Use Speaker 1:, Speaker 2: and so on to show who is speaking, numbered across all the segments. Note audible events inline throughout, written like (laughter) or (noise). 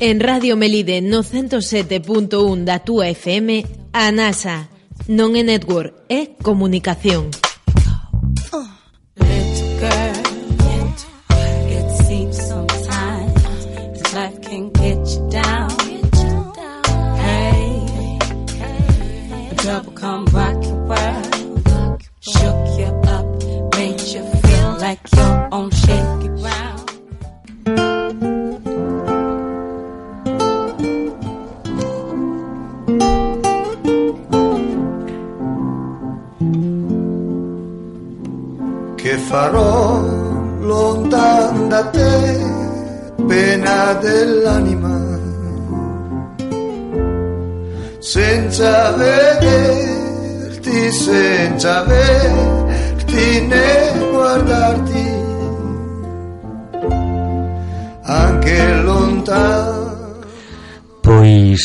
Speaker 1: En Radio Melide no 107.1 da túa FM, a NASA. Non é network, é comunicación.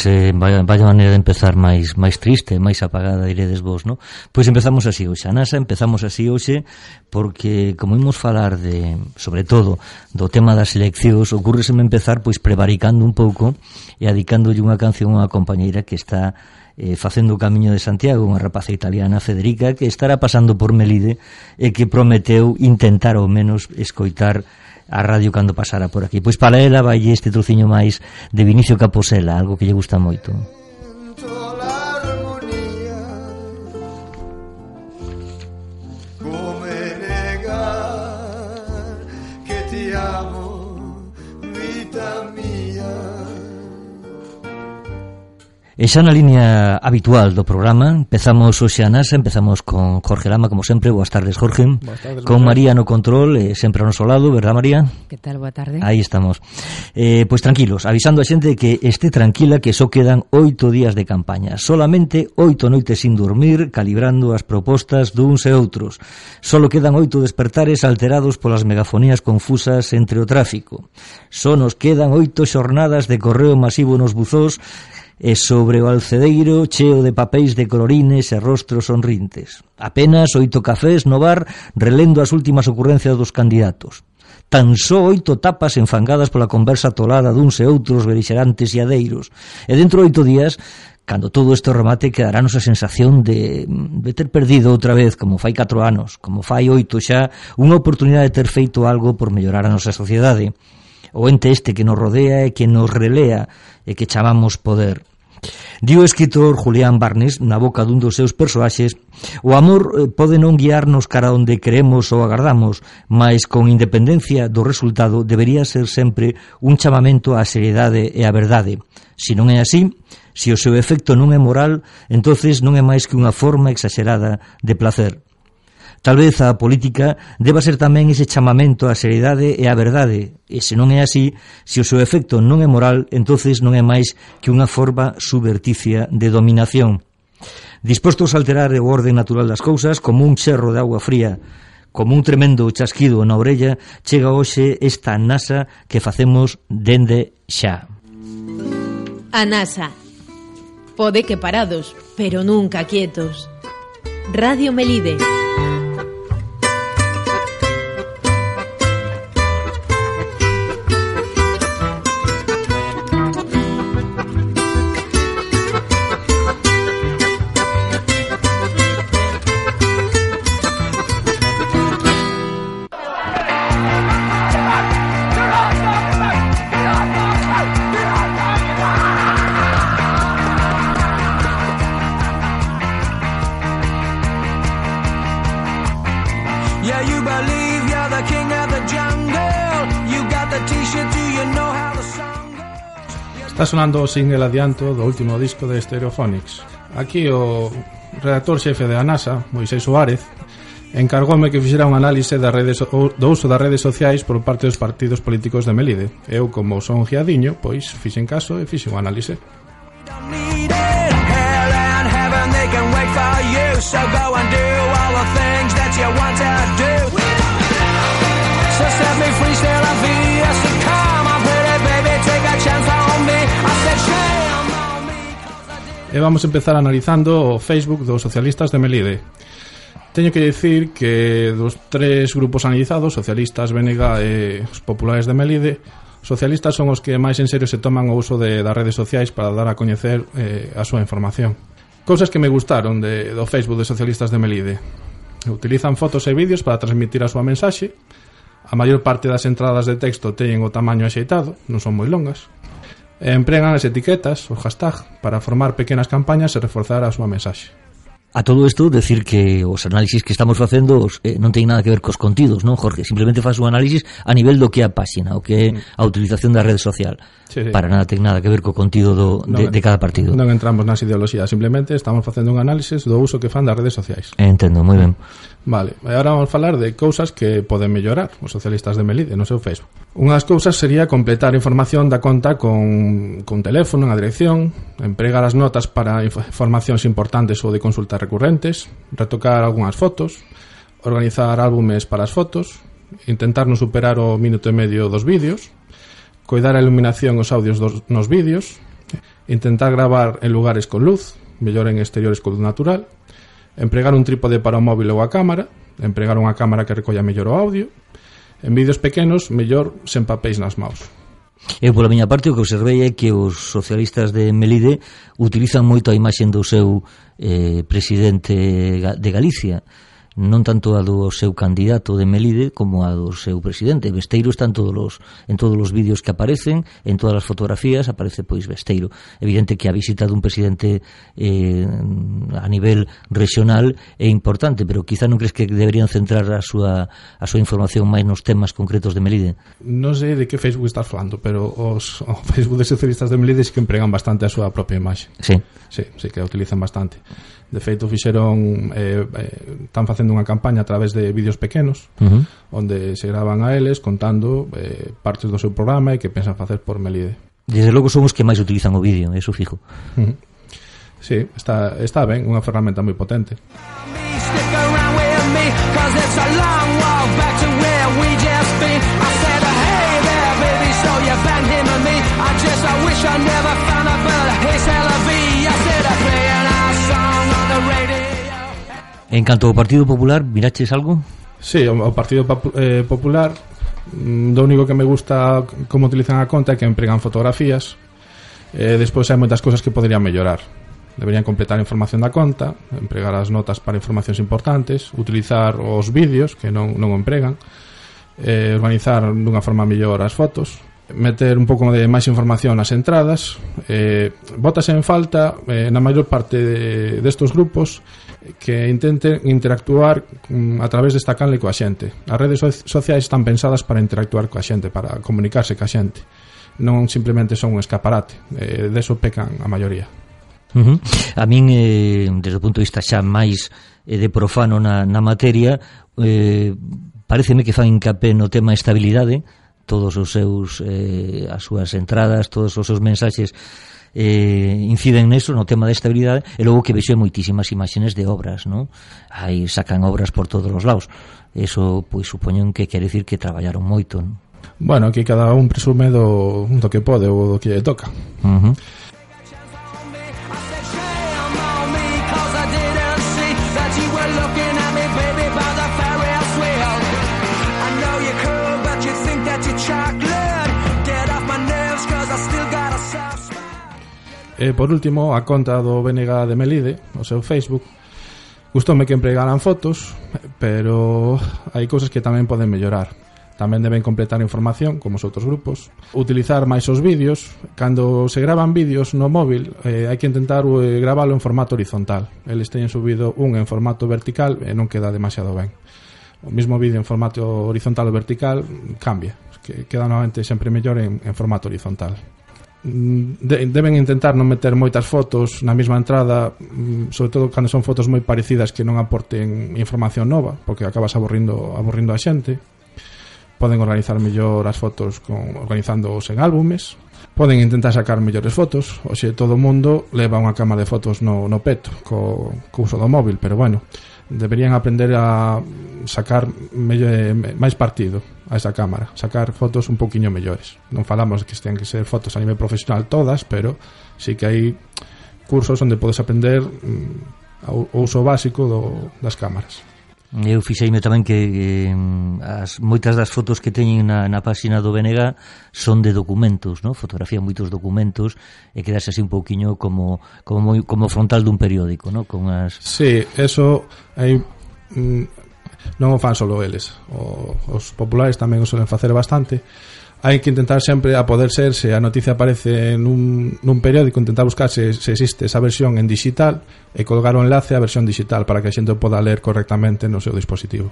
Speaker 2: eh, vaya, vaya maneira de empezar máis máis triste, máis apagada, diredes vos, no? Pois empezamos así hoxe, a NASA empezamos así hoxe porque como imos falar de, sobre todo, do tema das eleccións, ocurreseme empezar pois prevaricando un pouco e adicándolle unha canción a unha compañeira que está eh, facendo o camiño de Santiago, unha rapaza italiana, Federica, que estará pasando por Melide e que prometeu intentar ao menos escoitar a radio cando pasara por aquí. Pois para ela vai este trociño máis de Vinicio Caposela, algo que lle gusta moito. E xa na línea habitual do programa Empezamos o Xanás, empezamos con Jorge Lama Como sempre, boas tardes Jorge.
Speaker 3: Boas tardes,
Speaker 2: Con María no control, eh, sempre ao noso lado Verdad María?
Speaker 4: Que tal, boa tarde.
Speaker 2: Aí estamos. Eh, Pois tranquilos, avisando a xente que este tranquila Que só quedan oito días de campaña. Solamente oito noites sin dormir Calibrando as propostas duns e outros. Solo quedan oito despertares alterados Polas megafonías confusas entre o tráfico. Só nos quedan oito xornadas de correo masivo nos buzós e sobre o alcedeiro cheo de papéis de colorines e rostros sonrintes. Apenas oito cafés no bar relendo as últimas ocurrencias dos candidatos. Tan só oito tapas enfangadas pola conversa tolada duns e outros belixerantes e adeiros. E dentro de oito días, cando todo isto remate, quedarános a sensación de, de ter perdido outra vez, como fai catro anos, como fai oito xa, unha oportunidade de ter feito algo por mellorar a nosa sociedade o ente este que nos rodea e que nos relea e que chamamos poder. Dio o escritor Julián Barnes na boca dun dos seus personaxes o amor eh, pode non guiarnos cara onde creemos ou agardamos, mas con independencia do resultado debería ser sempre un chamamento á seriedade e á verdade. Se non é así, se o seu efecto non é moral, entonces non é máis que unha forma exagerada de placer. Tal vez a política deba ser tamén ese chamamento á seriedade e á verdade, e se non é así, se o seu efecto non é moral, entonces non é máis que unha forma subverticia de dominación. Dispostos a alterar o orden natural das cousas como un cherro de agua fría, como un tremendo chasquido na orella, chega hoxe esta NASA que facemos dende xa.
Speaker 1: A NASA. Pode que parados, pero nunca quietos. Radio Melide.
Speaker 3: Está sonando o single adianto do último disco de Stereophonics. Aquí o redactor xefe da NASA, Moisés Suárez, encargoume que fixera un análise da redes, do uso das redes sociais por parte dos partidos políticos de Melide. Eu, como son giadiño, pois fixen caso e fixen un análise.
Speaker 5: So go and do all the things that you want to do So set me free, still I feel
Speaker 3: E vamos empezar analizando o Facebook dos socialistas de Melide. Teño que dicir que dos tres grupos analizados, socialistas, BNG e os populares de Melide, socialistas son os que máis en serio se toman o uso de, das redes sociais para dar a coñecer eh, a súa información. Cousas que me gustaron de, do Facebook de socialistas de Melide. Utilizan fotos e vídeos para transmitir a súa mensaxe. A maior parte das entradas de texto teñen o tamaño axeitado, non son moi longas e empregan as etiquetas, os hashtag, para formar pequenas campañas e reforzar a súa mensaxe.
Speaker 2: A todo isto, decir que os análisis que estamos facendo eh, non ten nada que ver cos contidos, non, Jorge? Simplemente faz un análisis a nivel do que é a páxina, o que é mm. a utilización da rede social.
Speaker 3: Sí, sí.
Speaker 2: Para nada ten nada que ver co contido do,
Speaker 3: non,
Speaker 2: de, de cada partido.
Speaker 3: Non entramos nas ideoloxías, simplemente estamos facendo un análisis do uso que fan das redes sociais.
Speaker 2: Entendo, moi ben.
Speaker 3: Vale, e agora vamos falar de cousas que poden mellorar os socialistas de Melide no seu Facebook. Unhas cousas sería completar a información da conta con, con teléfono, unha dirección, empregar as notas para informacións importantes ou de consultas recurrentes, retocar algunhas fotos, organizar álbumes para as fotos, intentar non superar o minuto e medio dos vídeos, coidar a iluminación os audios dos, nos vídeos, intentar gravar en lugares con luz, mellor en exteriores con luz natural, empregar un trípode para o móvil ou a cámara, empregar unha cámara que recolla mellor o audio, En vídeos pequenos, mellor sen papéis nas maus.
Speaker 2: Eu, pola miña parte, o que observei é que os socialistas de Melide utilizan moito a imaxen do seu eh, presidente de Galicia non tanto a do seu candidato de Melide como a do seu presidente. Besteiro está en todos os, en todos os vídeos que aparecen, en todas as fotografías aparece pois Besteiro. Evidente que a visita dun presidente eh, a nivel regional é importante, pero quizá non crees que deberían centrar a súa, a súa información máis nos temas concretos de Melide?
Speaker 3: Non sei de que Facebook estás falando, pero os, o (laughs) Facebook de socialistas de Melide sí que empregan bastante a súa propia imaxe.
Speaker 2: Sí.
Speaker 3: Sí, sí que a utilizan bastante. De feito, fixeron eh, eh, tan facendo facendo unha campaña a través de vídeos pequenos
Speaker 2: uh -huh.
Speaker 3: onde se graban a eles contando eh, partes do seu programa e que pensan facer por Melide.
Speaker 2: Desde logo son os que máis utilizan o vídeo, eso fijo.
Speaker 3: Uh -huh. Sí, está, está ben, unha ferramenta moi potente.
Speaker 2: En canto ao Partido Popular, miraches algo?
Speaker 3: Sí, o Partido eh, Popular mm, do único que me gusta como utilizan a conta é que empregan fotografías eh, despois hai moitas cousas que poderían mellorar deberían completar a información da conta empregar as notas para informacións importantes utilizar os vídeos que non, non empregan eh, organizar dunha forma mellor as fotos meter un pouco de máis información nas entradas eh, botas en falta eh, na maior parte destes de, de grupos que intenten interactuar mm, a través desta canle coa xente. As redes sociais están pensadas para interactuar coa xente, para comunicarse coa xente. Non simplemente son un escaparate, eh, deso pecan a maioría.
Speaker 2: Uh -huh. A min, eh, desde o punto de vista xa máis eh, de profano na, na materia, eh, pareceme que fan hincapié no tema estabilidade, todos os seus eh, as súas entradas, todos os seus mensaxes eh, inciden neso no tema da estabilidade e logo que vexo moitísimas imaxenes de obras non? aí sacan obras por todos os lados eso pois supoñen que quer decir que traballaron moito non?
Speaker 3: Bueno, que cada un presume do, do que pode ou do que lle toca
Speaker 2: uh -huh.
Speaker 3: E por último, a conta do BNG de Melide, o seu Facebook, gustoume que empregaran fotos, pero hai cousas que tamén poden mellorar. Tamén deben completar información, como os outros grupos. Utilizar máis os vídeos. Cando se graban vídeos no móvil, eh, hai que intentar eh, gravalo en formato horizontal. Eles teñen subido un en formato vertical e non queda demasiado ben. O mismo vídeo en formato horizontal ou vertical cambia. Que queda novamente sempre mellor en, en formato horizontal. Mm, de, deben intentar non meter moitas fotos na mesma entrada, mm, sobre todo cando son fotos moi parecidas que non aporten información nova, porque acabas aburrindo aburrindo a xente. Poden organizar mellor as fotos con organizándoos en álbumes. Poden intentar sacar mellores fotos, ou todo o mundo leva unha cámara de fotos no, no peto co, co uso do móvil, pero bueno, deberían aprender a sacar melle, eh, máis partido a esa cámara, sacar fotos un poquinho mellores. Non falamos que tean que ser fotos a nivel profesional todas, pero sí que hai cursos onde podes aprender mm, o, o uso básico do, das cámaras.
Speaker 2: Eu fixeime tamén que eh, as moitas das fotos que teñen na, na páxina do BNG son de documentos, no? fotografía moitos documentos e quedarse así un pouquiño como, como, moi, como frontal dun periódico, no? con as...
Speaker 3: Sí, eso hai mm, non o fan solo eles. O, os populares tamén o suelen facer bastante. Hai que intentar sempre a poder ser se a noticia aparece nun, nun periódico intentar buscar se, se existe esa versión en digital e colgar o enlace á versión digital para que a xente poda ler correctamente no seu dispositivo.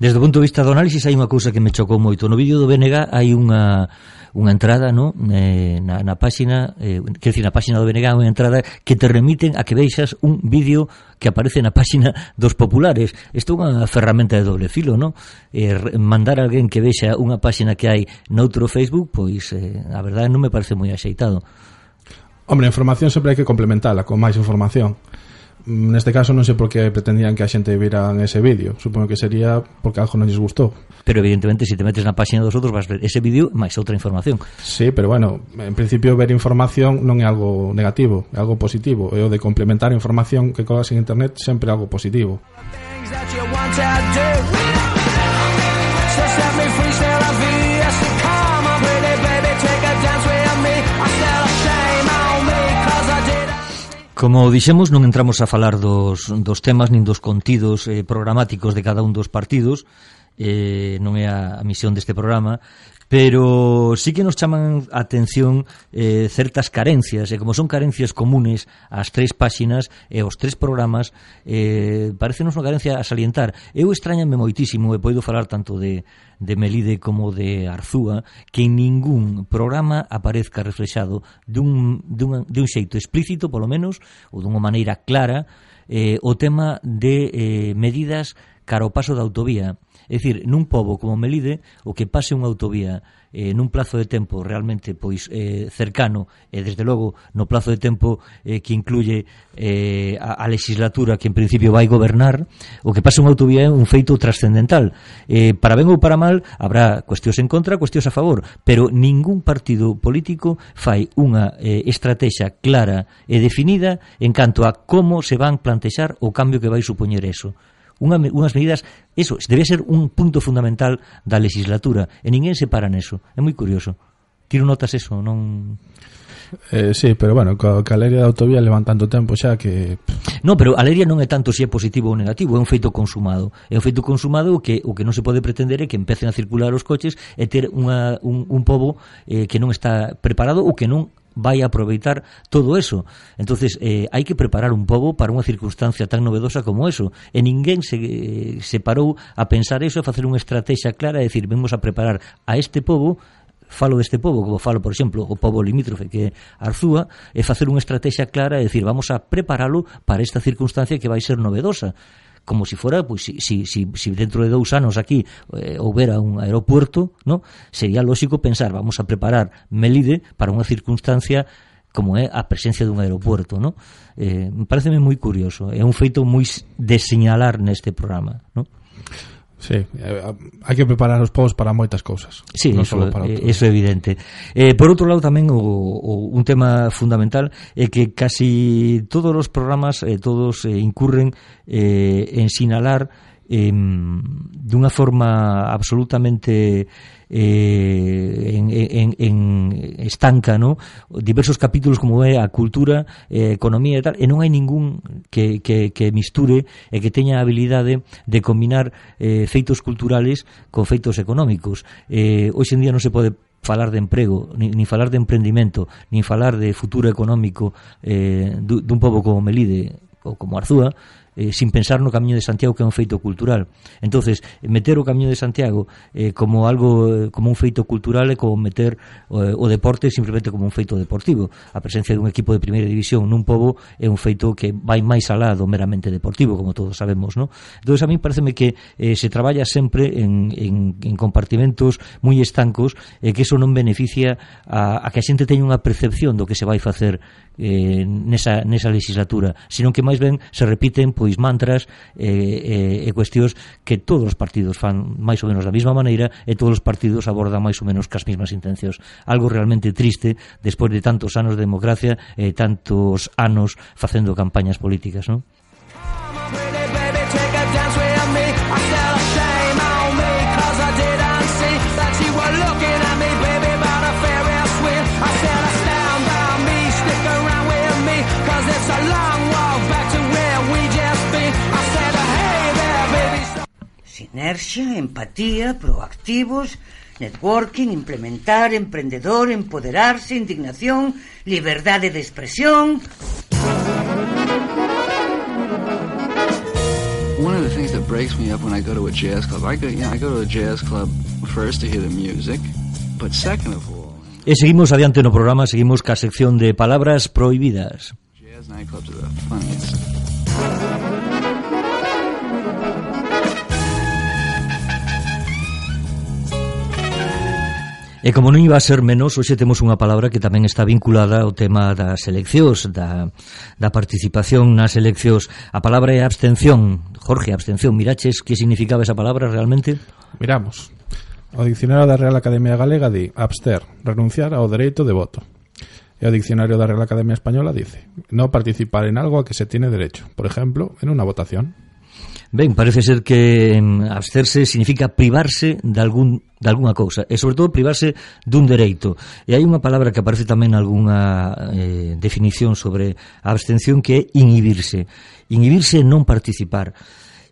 Speaker 2: Desde o punto de vista do análisis hai unha cousa que me chocou moito. No vídeo do BNG hai unha unha entrada no, eh, na, na páxina eh, quer dizer, na páxina do BNG unha entrada que te remiten a que veixas un vídeo que aparece na páxina dos populares. Isto é unha ferramenta de doble filo no? Eh, mandar a alguén que vexa unha páxina que hai noutro Facebook pois eh, a verdade non me parece moi axeitado.
Speaker 3: Hombre, a información sempre hai que complementala con máis información neste caso non sei por que pretendían que a xente vira ese vídeo. Supoño que sería porque algo non lles gustou.
Speaker 2: Pero evidentemente se si te metes na páxina dos outros vas ver ese vídeo máis outra información.
Speaker 3: Sí, pero bueno, en principio ver información non é algo negativo é algo positivo. E o de complementar información que colas en internet sempre é algo positivo.
Speaker 5: Things that you
Speaker 2: Como dixemos, non entramos a falar dos, dos temas nin dos contidos eh, programáticos de cada un dos partidos, eh, non é a, a misión deste programa, pero sí que nos chaman a atención eh, certas carencias, e como son carencias comunes ás tres páxinas e aos tres programas, eh, parecenos unha carencia a salientar. Eu extrañame moitísimo, e poido falar tanto de, de Melide como de Arzúa que en ningún programa aparezca reflexado dun, dun, dun xeito explícito, polo menos, ou dunha maneira clara, eh, o tema de eh, medidas cara ao paso da autovía. É dicir, nun pobo como Melide, o que pase unha autovía eh, nun plazo de tempo realmente pois eh, cercano e desde logo no plazo de tempo eh, que incluye eh, a, a legislatura que en principio vai gobernar o que pasa unha autovía é un feito trascendental. Eh, para ben ou para mal habrá cuestións en contra, cuestións a favor pero ningún partido político fai unha eh, estrategia clara e definida en canto a como se van plantexar o cambio que vai supoñer eso unha, unhas medidas, eso, debe ser un punto fundamental da legislatura, e ninguén se para neso, é moi curioso. Tiro notas eso, non...
Speaker 3: Eh, sí, pero bueno, co, ca alegría da autovía levan tanto tempo xa que...
Speaker 2: No, pero a alegría non é tanto se é positivo ou negativo, é un feito consumado. É un feito consumado que o que non se pode pretender é que empecen a circular os coches e ter unha, un, un pobo eh, que non está preparado ou que non vai a aproveitar todo eso. Entonces, eh, hai que preparar un pobo para unha circunstancia tan novedosa como eso. E ninguén se, eh, se parou a pensar eso, a facer unha estrategia clara, e decir, vemos a preparar a este pobo falo deste pobo, como falo, por exemplo, o pobo limítrofe que é Arzúa, é facer unha estrategia clara e decir, vamos a preparalo para esta circunstancia que vai ser novedosa como se si fora, pois, pues, si, si, si dentro de dous anos aquí eh, houbera un aeropuerto, no? sería lógico pensar, vamos a preparar Melide para unha circunstancia como é a presencia dun aeropuerto, no? Eh, pareceme moi curioso, é un feito moi de señalar neste programa, non?
Speaker 3: Sí, eh, hai que preparar os povos para moitas cousas.
Speaker 2: Sí,
Speaker 3: non iso, para outros.
Speaker 2: iso é evidente. Eh, Por outro lado tamén o, o, un tema fundamental é que casi todos os programas eh, todos eh, incurren eh, en sinalar eh, dunha forma absolutamente eh, en, en, en estanca no? diversos capítulos como é a cultura, eh, economía e tal, e non hai ningún que, que, que misture e que teña a habilidade de combinar eh, feitos culturales con feitos económicos. Eh, hoxe en día non se pode falar de emprego, ni, ni falar de emprendimento, ni falar de futuro económico eh, dun pobo como Melide ou como Arzúa eh, sin pensar no Camiño de Santiago que é un feito cultural. Entonces, meter o Camiño de Santiago eh, como algo eh, como un feito cultural é como meter eh, o deporte simplemente como un feito deportivo. A presencia dun equipo de primeira división nun pobo é un feito que vai máis alá do meramente deportivo, como todos sabemos, ¿no? Entonces, a mí pareceme que eh, se traballa sempre en, en, en compartimentos moi estancos e eh, que eso non beneficia a, a que a xente teña unha percepción do que se vai facer eh, nesa, nesa legislatura, senón que máis ben se repiten pois mantras eh, eh, e cuestións que todos os partidos fan máis ou menos da mesma maneira e todos os partidos abordan máis ou menos cas mesmas intencións. Algo realmente triste despois de tantos anos de democracia e eh, tantos anos facendo campañas políticas, non?
Speaker 4: Inercia, empatía, proactivos, networking, implementar, emprendedor, empoderarse, indignación, liberdade de expresión.
Speaker 6: One of the things that breaks me up when I go to a jazz club, I go, you know, I go to a jazz club first to hear the music, but second of all,
Speaker 2: E seguimos adiante no programa, seguimos ca sección de palabras prohibidas.
Speaker 6: jazz nightclubs are the funniest.
Speaker 2: E como non iba a ser menos, hoxe temos unha palabra que tamén está vinculada ao tema das eleccións, da, da participación nas eleccións. A palabra é abstención. Jorge, abstención. Miraches que significaba esa palabra realmente?
Speaker 3: Miramos. O Diccionario da Real Academia Galega di abster, renunciar ao dereito de voto. E o Diccionario da Real Academia Española dice no participar en algo a que se tiene derecho, por ejemplo, en una votación.
Speaker 2: Ben, parece ser que absterse significa privarse de algún de algunha cousa e sobre todo privarse dun dereito. E hai unha palabra que aparece tamén algunha eh, definición sobre a abstención que é inhibirse. Inhibirse é non participar.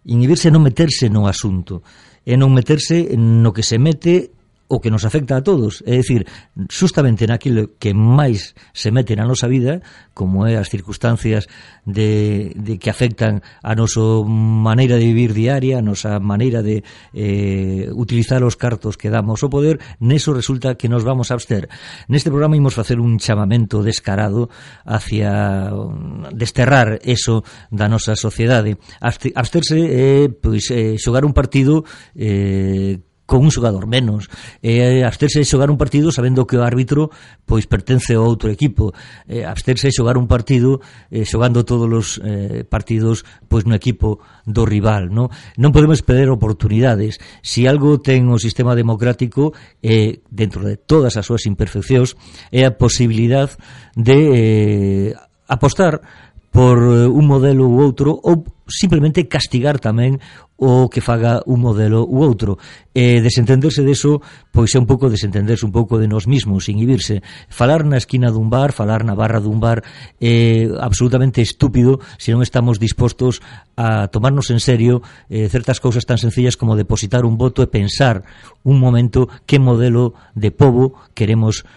Speaker 2: Inhibirse é non meterse no asunto. É non meterse no que se mete o que nos afecta a todos, é dicir, justamente naquilo que máis se mete na nosa vida, como é as circunstancias de, de que afectan a noso maneira de vivir diaria, a nosa maneira de eh, utilizar os cartos que damos ao poder, neso resulta que nos vamos a abster. Neste programa imos facer un chamamento descarado hacia desterrar eso da nosa sociedade. Absterse é eh, pois, eh, xogar un partido eh, con un xogador menos. E eh, absterse de xogar un partido sabendo que o árbitro pois pertence a outro equipo. Eh, absterse de xogar un partido eh, xogando todos os eh, partidos pois no equipo do rival no? non podemos perder oportunidades. Si algo ten o sistema democrático eh, dentro de todas as súas imperfeccións é a posibilidad de eh, apostar por eh, un modelo ou outro ou simplemente castigar tamén o que faga un modelo u outro. E desentenderse deso, pois é un pouco desentenderse un pouco de nós mismos, inhibirse. Falar na esquina dun bar, falar na barra dun bar é absolutamente estúpido se non estamos dispostos a tomarnos en serio eh, certas cousas tan sencillas como depositar un voto e pensar un momento que modelo de povo queremos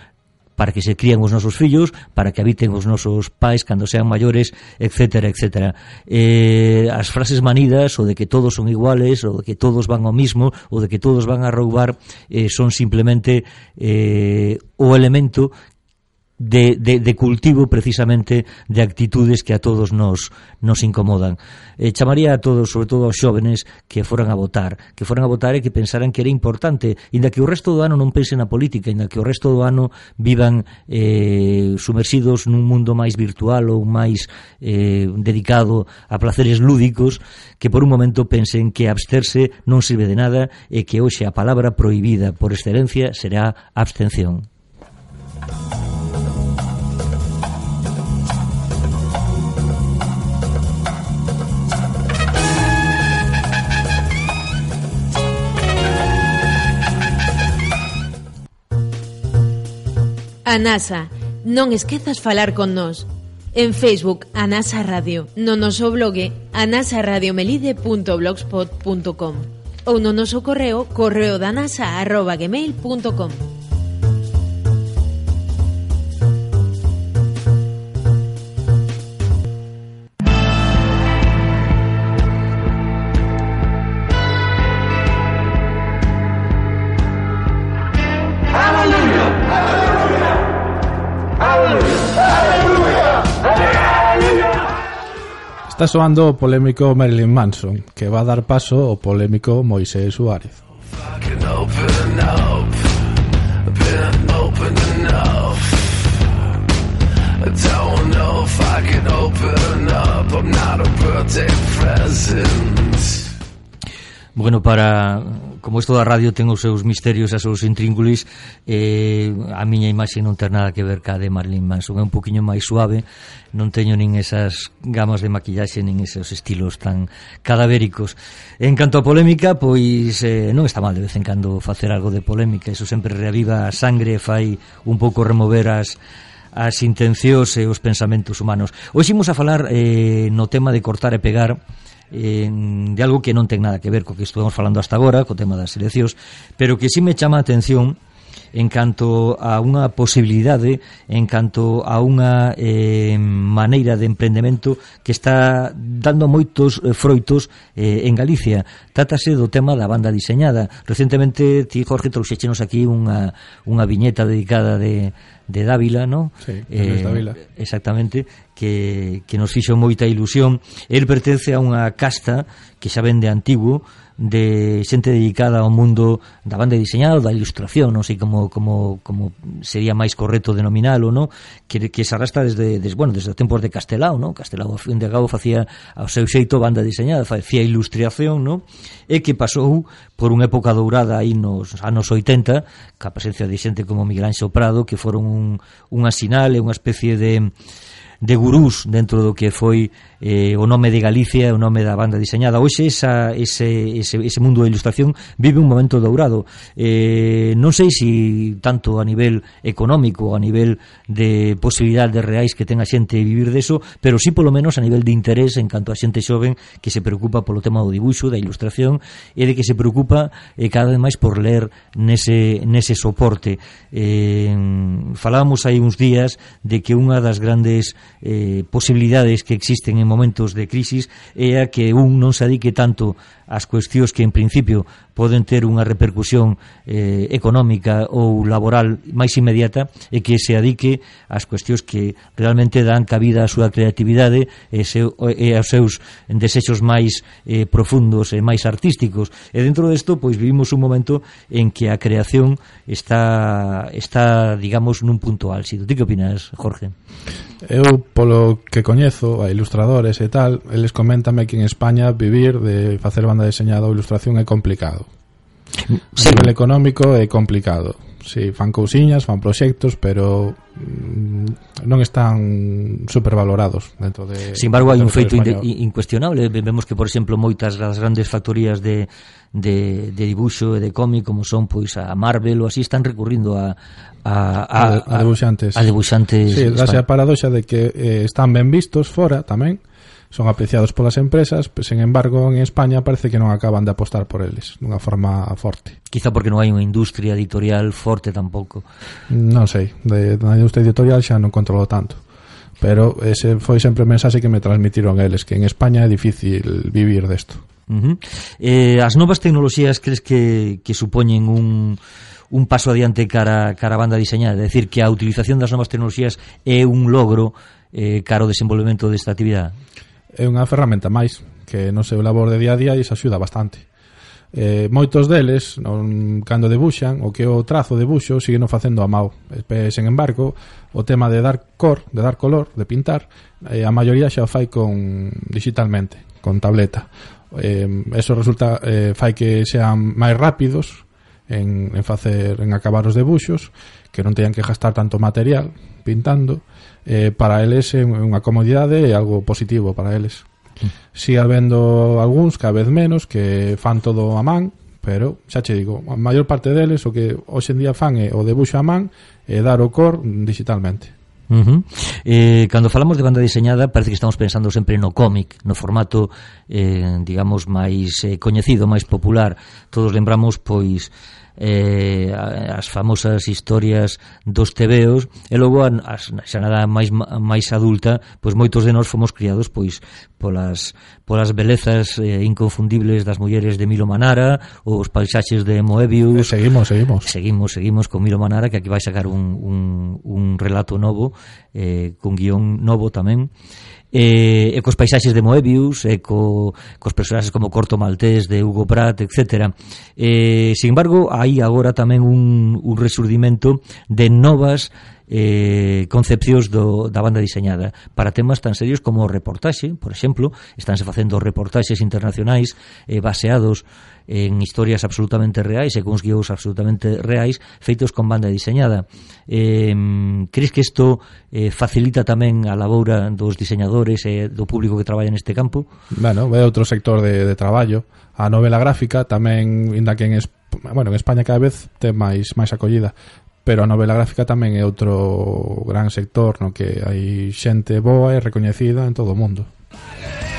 Speaker 2: para que se crían os nosos fillos, para que habiten os nosos pais cando sean maiores, etc. etc. Eh, as frases manidas, o de que todos son iguales, o de que todos van ao mismo, o de que todos van a roubar, eh, son simplemente eh, o elemento de, de, de cultivo precisamente de actitudes que a todos nos nos incomodan. Eh, chamaría a todos, sobre todo aos xóvenes, que foran a votar, que foran a votar e que pensaran que era importante, inda que o resto do ano non pensen na política, inda que o resto do ano vivan eh, sumersidos nun mundo máis virtual ou máis eh, dedicado a placeres lúdicos, que por un momento pensen que absterse non sirve de nada e que hoxe a palabra prohibida por excelencia será abstención. Thank you.
Speaker 1: A NASA, non esquezas falar con nós. En Facebook, a NASA Radio, no noso blogue, anasarradiomelide.blogspot.com ou no noso correo correodanasa.gmail.com
Speaker 3: Está soando o polémico Marilyn Manson, que va a dar paso ao polémico Moisés Suárez.
Speaker 2: Bueno, para como isto da radio ten os seus misterios e os seus intríngulis, eh, a miña imaxe non ter nada que ver ca de Marilyn Manson, é un poquinho máis suave, non teño nin esas gamas de maquillaxe, nin esos estilos tan cadavéricos. En canto a polémica, pois eh, non está mal de vez en cando facer algo de polémica, eso sempre reaviva a sangre, e fai un pouco remover as as intencións e os pensamentos humanos. Hoxe imos a falar eh, no tema de cortar e pegar en, de algo que non ten nada que ver co que estuvemos falando hasta agora, co tema das eleccións, pero que sí me chama a atención en canto a unha posibilidade, en canto a unha eh, maneira de emprendemento que está dando moitos eh, froitos eh, en Galicia. Trátase do tema da banda diseñada. Recentemente ti, Jorge, trouxechenos aquí unha, unha viñeta dedicada de, de Dávila, ¿no?
Speaker 3: Sí, eh, Dávila.
Speaker 2: Exactamente, que, que nos fixo moita ilusión. El pertence a unha casta que xa vende antigo, de xente dedicada ao mundo da banda diseñada da ilustración, non sei como, como, como sería máis correcto denominalo, non? Que, que se arrastra desde, des, bueno, desde tempos de Castelao, non? Castelao, ao fin de cabo, facía ao seu xeito banda diseñada, facía ilustración, non? E que pasou por unha época dourada aí nos anos 80, ca presencia de xente como Miguel Anxo Prado, que foron un, un asinal e unha especie de de gurús dentro do que foi eh, o nome de Galicia, o nome da banda diseñada. Hoxe esa, ese, ese, ese mundo da ilustración vive un momento dourado. Eh, non sei se si tanto a nivel económico, a nivel de posibilidades reais que ten a xente vivir deso, pero sí polo menos a nivel de interés en canto a xente xoven que se preocupa polo tema do dibuixo, da ilustración e de que se preocupa eh, cada vez máis por ler nese, nese soporte. Eh, falábamos hai uns días de que unha das grandes eh, posibilidades que existen en momentos de crisis é a que un non se adique tanto as cuestións que en principio poden ter unha repercusión eh, económica ou laboral máis inmediata e que se adique ás cuestións que realmente dan cabida á súa creatividade e, seu, e aos seus desexos máis eh, profundos e máis artísticos. E dentro disto, pois vivimos un momento en que a creación está está, digamos, nun punto álxido. Ti que opinas, Jorge?
Speaker 3: Eu, polo que coñezo a ilustradores e tal, eles coméntame que en España vivir de facer banda deseñada ou ilustración é complicado. A sí. nivel económico é complicado. Si sí, fan cousiñas, fan proxectos, pero mm, non están supervalorados dentro de
Speaker 2: Sin embargo, hai un feito incuestionable, vemos que por exemplo moitas das grandes factorías de de de dibuxo e de cómic como son pois a Marvel ou así están recurrindo a a
Speaker 3: a, a, a debuxantes.
Speaker 2: A debuxantes.
Speaker 3: Sí, a paradoxa de que eh, están ben vistos fora tamén, son apreciados polas empresas, pero sen embargo, en España parece que non acaban de apostar por eles dunha forma forte.
Speaker 2: Quizá porque non hai unha industria editorial forte tampouco.
Speaker 3: Non sei, de, na industria editorial xa non controlo tanto. Pero ese foi sempre o mensaxe que me transmitiron eles, que en España é difícil vivir desto.
Speaker 2: Uh -huh. eh, as novas tecnoloxías crees que, que supoñen un, un paso adiante cara, cara a banda diseñada, é dicir, que a utilización das novas tecnoloxías é un logro eh, cara ao desenvolvemento desta actividade?
Speaker 3: é unha ferramenta máis que no seu labor de día a día lles axuda bastante. Eh, moitos deles, non, cando debuxan, o que o trazo de buxo siguen facendo a mau. E, sen embargo, o tema de dar cor, de dar color, de pintar, eh, a maioría xa o fai con digitalmente, con tableta. Eh, eso resulta eh, fai que sean máis rápidos en, en facer en acabar os debuxos que non teñan que gastar tanto material pintando, eh, para eles é unha comodidade e algo positivo para eles. Hmm. Si sí, habendo algúns, cada vez menos, que fan todo a man, pero xa che digo, a maior parte deles o que hoxe en día fan é o debuxo a man e dar o cor digitalmente.
Speaker 2: Uh -huh. eh, cando falamos de banda diseñada parece que estamos pensando sempre no cómic no formato, eh, digamos, máis eh, coñecido, máis popular todos lembramos, pois eh, as famosas historias dos tebeos e logo as, xa nada máis, máis adulta pois moitos de nós fomos criados pois polas, polas belezas eh, inconfundibles das mulleres de Milo Manara ou os paisaxes de Moebius.
Speaker 3: E seguimos, seguimos.
Speaker 2: Seguimos, seguimos con Milo Manara que aquí vai sacar un, un, un relato novo eh, con guión novo tamén e, e cos paisaxes de Moebius e co, cos personaxes como Corto Maltés de Hugo Pratt, etc. E, sin embargo, hai agora tamén un, un resurdimento de novas eh, concepcións do, da banda diseñada para temas tan serios como o reportaxe, por exemplo, estánse facendo reportaxes internacionais eh, baseados en historias absolutamente reais e cuns guións absolutamente reais feitos con banda diseñada. Eh, crees que isto eh, facilita tamén a laboura dos diseñadores e eh, do público que traballa neste campo?
Speaker 3: Bueno, é outro sector de, de traballo. A novela gráfica tamén, inda que en, bueno, en España cada vez ten máis máis acollida pero a novela gráfica tamén é outro gran sector no que hai xente boa e recoñecida en todo o mundo. Vale.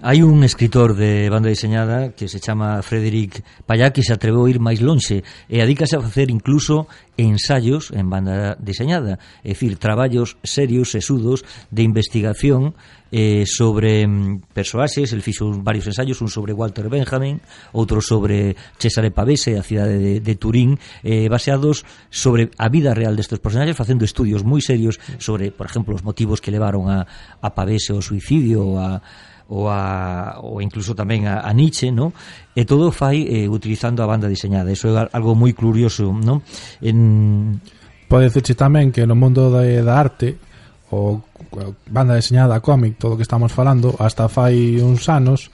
Speaker 2: Hai un escritor de banda diseñada que se chama Frederic Payá que se atreveu a ir máis lonxe e adícase a facer incluso ensaios en banda diseñada, é dicir, traballos serios e sudos de investigación eh, sobre mm, persoaxes, el fixo varios ensaios, un sobre Walter Benjamin, outro sobre Cesare Pavese, a cidade de, de Turín, eh, baseados sobre a vida real destes personaxes, facendo estudios moi serios sobre, por exemplo, os motivos que levaron a, a Pavese ao suicidio, a ou, a, ou incluso tamén a, a Nietzsche, no? e todo fai eh, utilizando a banda diseñada. Eso é algo moi curioso. No? En...
Speaker 3: Pode decirse tamén que no mundo de, da arte o banda diseñada, cómic, todo o que estamos falando, hasta fai uns anos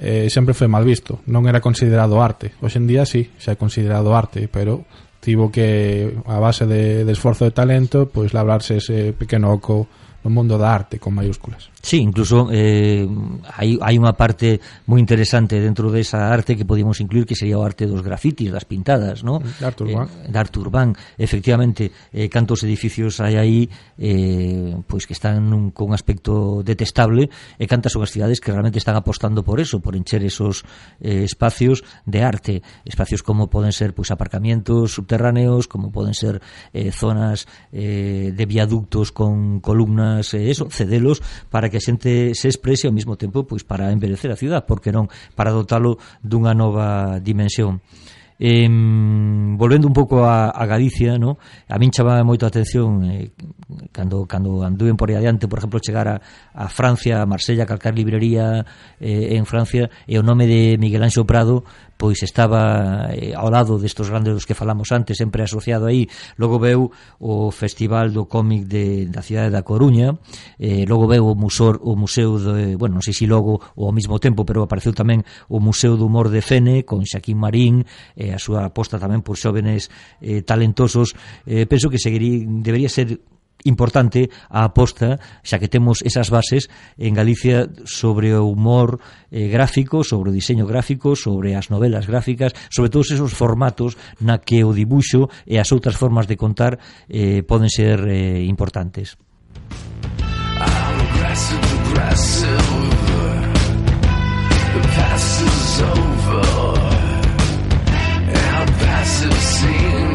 Speaker 3: eh, sempre foi mal visto, non era considerado arte. Hoxe en día sí, xa é considerado arte, pero tivo que a base de, de esforzo de talento, pois labrarse ese pequeno oco no mundo da arte con mayúsculas.
Speaker 2: Sí, incluso eh, hai, hai unha parte moi interesante dentro desa arte que podíamos incluir que sería o arte dos grafitis, das pintadas, ¿no?
Speaker 3: Da Artur urbán.
Speaker 2: Eh, da Artur Efectivamente, eh, cantos edificios hai aí eh, pois que están nun, con un aspecto detestable e cantas son as cidades que realmente están apostando por eso, por encher esos eh, espacios de arte, espacios como poden ser pois aparcamientos subterráneos, como poden ser eh, zonas eh, de viaductos con columnas, eh, eso, cedelos para para que a xente se exprese ao mesmo tempo pois para envelhecer a cidade, porque non para dotalo dunha nova dimensión eh, volvendo un pouco a, a Galicia, no? a min chamaba moito a atención eh, cando, cando anduven por aí adiante, por exemplo, chegar a, a Francia, a Marsella, a calcar librería eh, en Francia, e o nome de Miguel Anxo Prado pois estaba eh, ao lado destos grandes dos que falamos antes, sempre asociado aí, logo veu o Festival do Cómic de, da cidade da Coruña, eh, logo veu o, musor, o Museo de, bueno, non sei se logo ou ao mesmo tempo, pero apareceu tamén o Museo do Humor de Fene, con Xaquín Marín, eh, a súa aposta tamén por xóvenes eh, talentosos, eh, penso que seguirí, debería ser importante a aposta, xa que temos esas bases en Galicia sobre o humor eh, gráfico, sobre o diseño gráfico, sobre as novelas gráficas, sobre todos esos formatos na que o dibuxo e as outras formas de contar eh, poden ser eh, importantes.
Speaker 5: Aggressive, aggressive. The past is over. Our passive scene.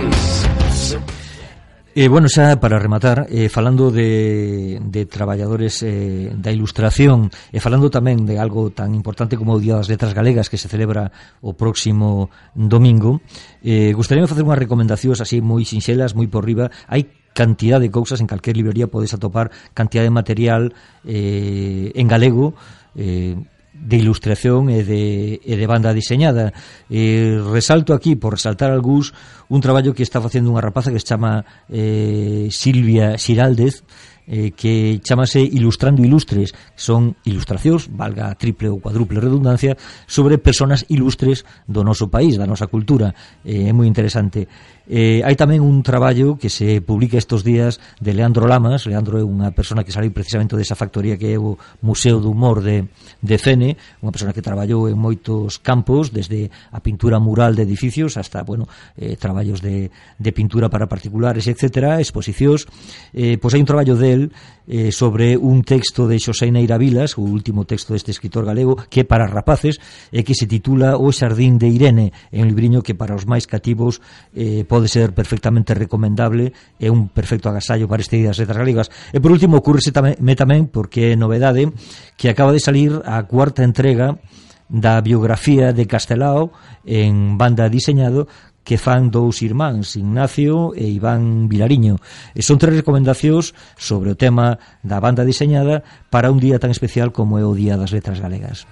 Speaker 2: E, eh, bueno, xa para rematar, eh, falando de, de traballadores eh, da ilustración e eh, falando tamén de algo tan importante como o Día das Letras Galegas que se celebra o próximo domingo, eh, gustaríame facer unhas recomendacións así moi sinxelas, moi por riba. Hai cantidad de cousas, en calquer librería podes atopar cantidad de material eh, en galego, eh, de ilustración e de, e de banda diseñada. Eh, resalto aquí, por resaltar algúns, un traballo que está facendo unha rapaza que se chama eh, Silvia Xiraldez, eh, que chamase Ilustrando Ilustres, son ilustracións, valga triple ou cuadruple redundancia, sobre personas ilustres do noso país, da nosa cultura. Eh, é moi interesante. Eh, hai tamén un traballo que se publica estos días de Leandro Lamas. Leandro é unha persona que saliu precisamente desa factoría que é o Museo do Humor de, de Fene, unha persona que traballou en moitos campos, desde a pintura mural de edificios hasta, bueno, eh, traballos de, de pintura para particulares, etc., exposicións. Eh, pois hai un traballo de Castel eh, sobre un texto de Xosé Neira Vilas, o último texto deste escritor galego, que é para rapaces, e eh, que se titula O Xardín de Irene, é un libriño que para os máis cativos eh, pode ser perfectamente recomendable, é un perfecto agasallo para este día das letras galegas. E por último, ocurrese tamén, tamén, porque é novedade, que acaba de salir a cuarta entrega da biografía de Castelao en banda diseñado que fan dous irmáns, Ignacio e Iván Vilariño. E son tres recomendacións sobre o tema da banda diseñada para un día tan especial como é o Día das Letras Galegas.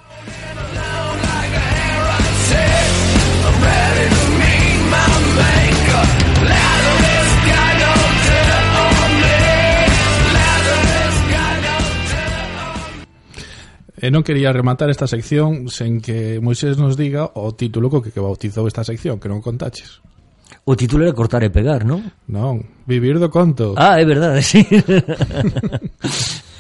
Speaker 3: E non quería rematar esta sección sen que Moisés nos diga o título co que, que bautizou esta sección, que non contaches.
Speaker 2: O título era cortar e pegar, non?
Speaker 3: Non, vivir do conto.
Speaker 2: Ah, é verdade, sí. (laughs)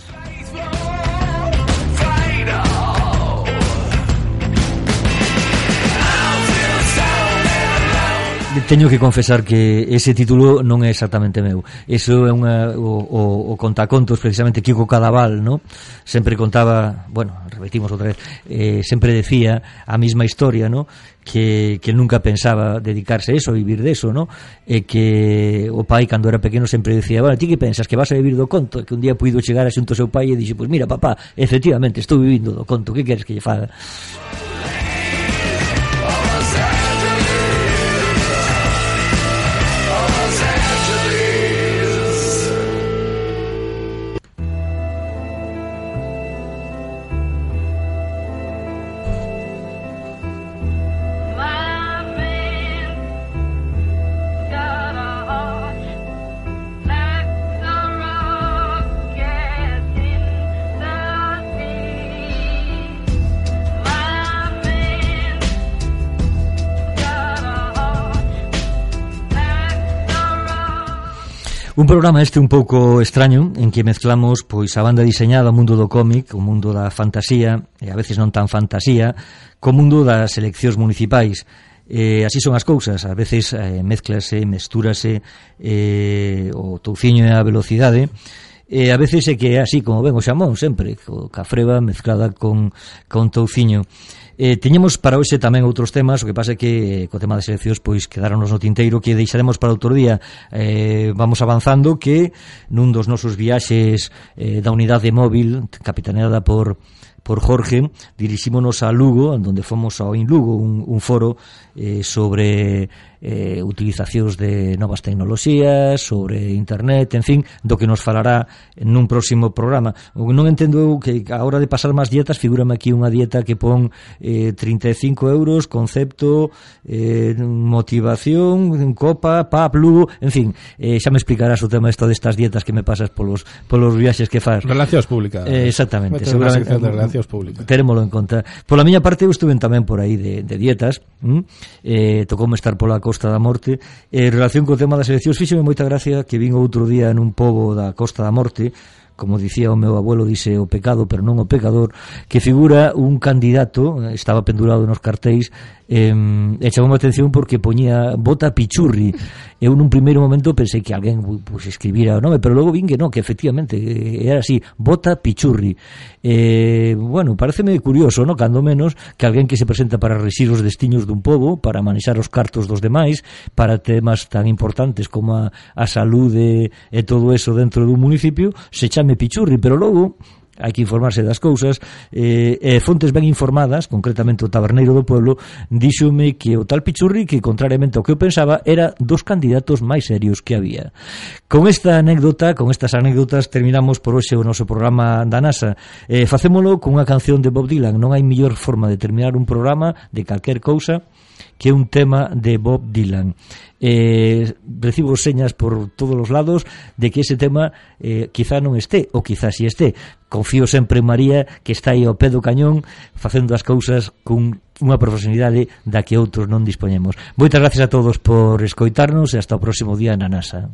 Speaker 2: Teño que confesar que ese título non é exactamente meu. Eso é unha, o, o, o contacontos, precisamente Kiko Cadaval, no? sempre contaba, bueno, repetimos outra vez, eh, sempre decía a mesma historia, no? que, que nunca pensaba dedicarse a eso, vivir de eso, no? e que o pai, cando era pequeno, sempre decía, bueno, ti que pensas, que vas a vivir do conto? E que un día puido chegar a xunto ao seu pai e dixe, pois pues mira, papá, efectivamente, estou vivindo do conto, que queres que lle faga? programa este un pouco extraño en que mezclamos pois a banda diseñada o mundo do cómic, o mundo da fantasía e a veces non tan fantasía, co mundo das eleccións municipais. Eh, así son as cousas, a veces eh, mezclase, mestúrase eh, o touciño e a velocidade. E a veces é que é así como ven o xamón sempre, co cafreba mezclada con, con touciño. Eh, tiñemos para hoxe tamén outros temas, o que pasa é que eh, co tema das eleccións pois quedáronos no tinteiro que deixaremos para outro día. Eh, vamos avanzando que nun dos nosos viaxes eh, da unidade móvil capitaneada por por Jorge, dirixímonos a Lugo, onde fomos ao Inlugo, un, un foro eh, sobre eh, utilizacións de novas tecnoloxías, sobre internet, en fin, do que nos falará nun próximo programa. O que non entendo eu que a hora de pasar máis dietas, figúrame aquí unha dieta que pon eh, 35 euros, concepto, eh, motivación, copa, pap, lugo, en fin, eh, xa me explicarás o tema isto destas dietas que me pasas polos, polos viaxes que faz.
Speaker 3: Relacións públicas.
Speaker 2: Eh, exactamente,
Speaker 3: seguramente relacións públicas.
Speaker 2: Terémolo en conta. Pola miña parte, eu estuve tamén por aí de, de dietas, mm? eh, tocoume estar pola Costa da Morte. Eh, en relación co tema das eleccións, fíxeme moita gracia que vin outro día en un pobo da Costa da Morte, como dicía o meu abuelo, dice o pecado, pero non o pecador, que figura un candidato, estaba pendurado nos cartéis, eh, e chamou a atención porque poñía bota pichurri eu nun primeiro momento pensei que alguén pues, escribira o nome pero logo vin que non, que efectivamente eh, era así bota pichurri eh, bueno, pareceme curioso no? Cando menos que alguén que se presenta para resir os destiños dun pobo para manexar os cartos dos demais para temas tan importantes como a, a saúde e todo eso dentro dun municipio se chame pichurri pero logo hai que informarse das cousas, eh, eh, fontes ben informadas, concretamente o taberneiro do pueblo, díxome que o tal Pichurri, que contrariamente ao que eu pensaba, era dos candidatos máis serios que había. Con esta anécdota, con estas anécdotas, terminamos por hoxe o noso programa da NASA. Eh, facémolo cunha canción de Bob Dylan, non hai mellor forma de terminar un programa de calquer cousa que é un tema de Bob Dylan. Eh, recibo señas por todos os lados de que ese tema eh, quizá non este, ou quizá si este. Confío sempre en María, que está aí ao pé do cañón, facendo as cousas cun unha profesionalidade da que outros non dispoñemos. Moitas gracias a todos por escoitarnos e hasta o próximo día na NASA.